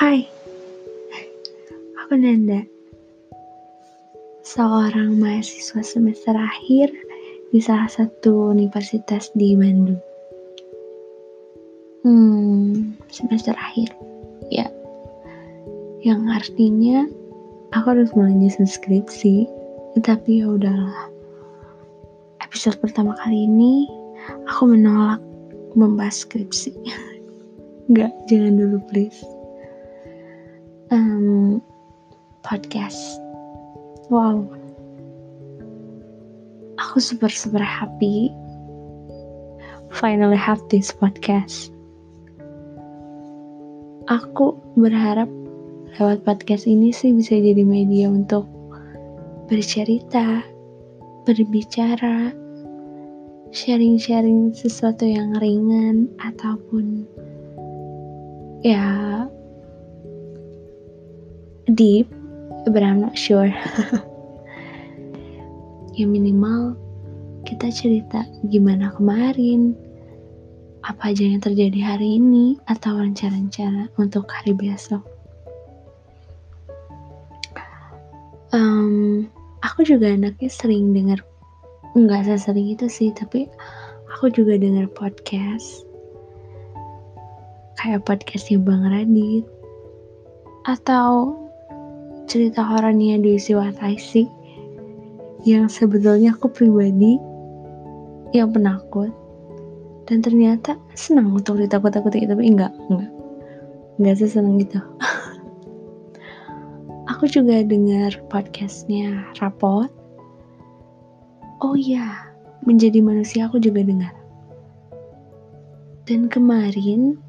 Hai, aku Nanda, seorang mahasiswa semester akhir di salah satu universitas di Bandung. Hmm, semester akhir, ya, yang artinya aku harus mulai skripsi, tapi ya udahlah. Episode pertama kali ini aku menolak membahas skripsi. Enggak, jangan dulu please um, podcast. Wow, aku super super happy. Finally have this podcast. Aku berharap lewat podcast ini sih bisa jadi media untuk bercerita, berbicara, sharing-sharing sesuatu yang ringan ataupun ya deep, but I'm not sure. ya minimal kita cerita gimana kemarin, apa aja yang terjadi hari ini, atau rencana-rencana untuk hari besok. Um, aku juga anaknya sering dengar, nggak sesering itu sih, tapi aku juga dengar podcast, kayak podcastnya Bang Radit, atau cerita horornya Desi Wataisi yang sebetulnya aku pribadi yang penakut dan ternyata senang untuk ditakut-takuti tapi enggak enggak enggak sesenang itu aku juga dengar podcastnya Rapot. Oh iya menjadi manusia aku juga dengar. Dan kemarin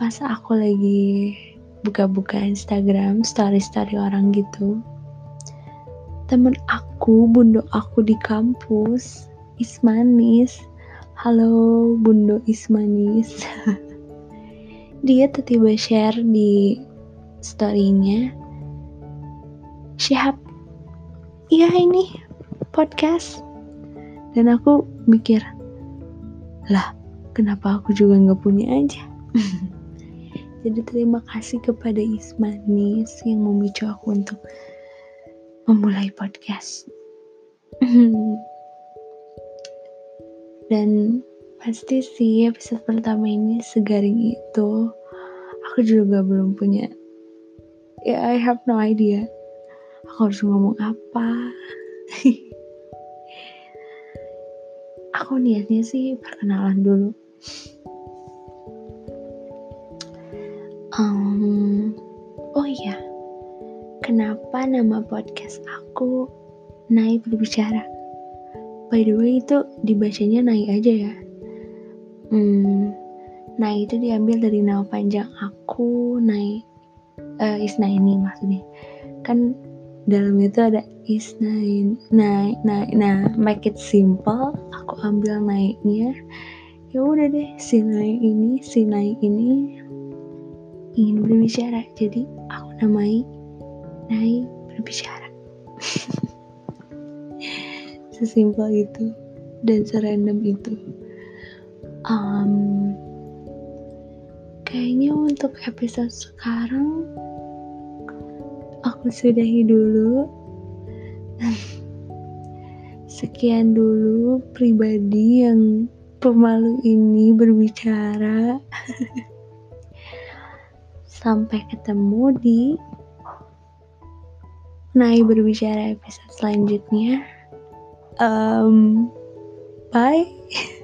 pas aku lagi buka-buka Instagram story-story orang gitu. Temen aku bundo aku di kampus Ismanis. Halo bundo Ismanis. Dia tiba-tiba share di storynya. Syahab iya ini podcast. Dan aku mikir lah kenapa aku juga nggak punya aja Jadi terima kasih kepada Ismanis yang memicu aku untuk memulai podcast. Dan pasti sih episode pertama ini segaring itu. Aku juga belum punya. Ya, I have no idea. Aku harus ngomong apa. aku niatnya sih perkenalan dulu. Um, oh iya, kenapa nama podcast aku Naik Berbicara? By the way itu dibacanya Naik aja ya. Hmm, itu diambil dari nama panjang aku Naik uh, Isna ini maksudnya. Kan dalam itu ada Isnain naik naik nah make it simple aku ambil naiknya ya udah deh si naik ini si naik ini ingin berbicara. Jadi aku namai Nai berbicara. Sesimpel itu dan serandom itu. Um, kayaknya untuk episode sekarang aku sudahi dulu. Sekian dulu pribadi yang pemalu ini berbicara Sampai ketemu di Nai berbicara episode selanjutnya. Um, bye.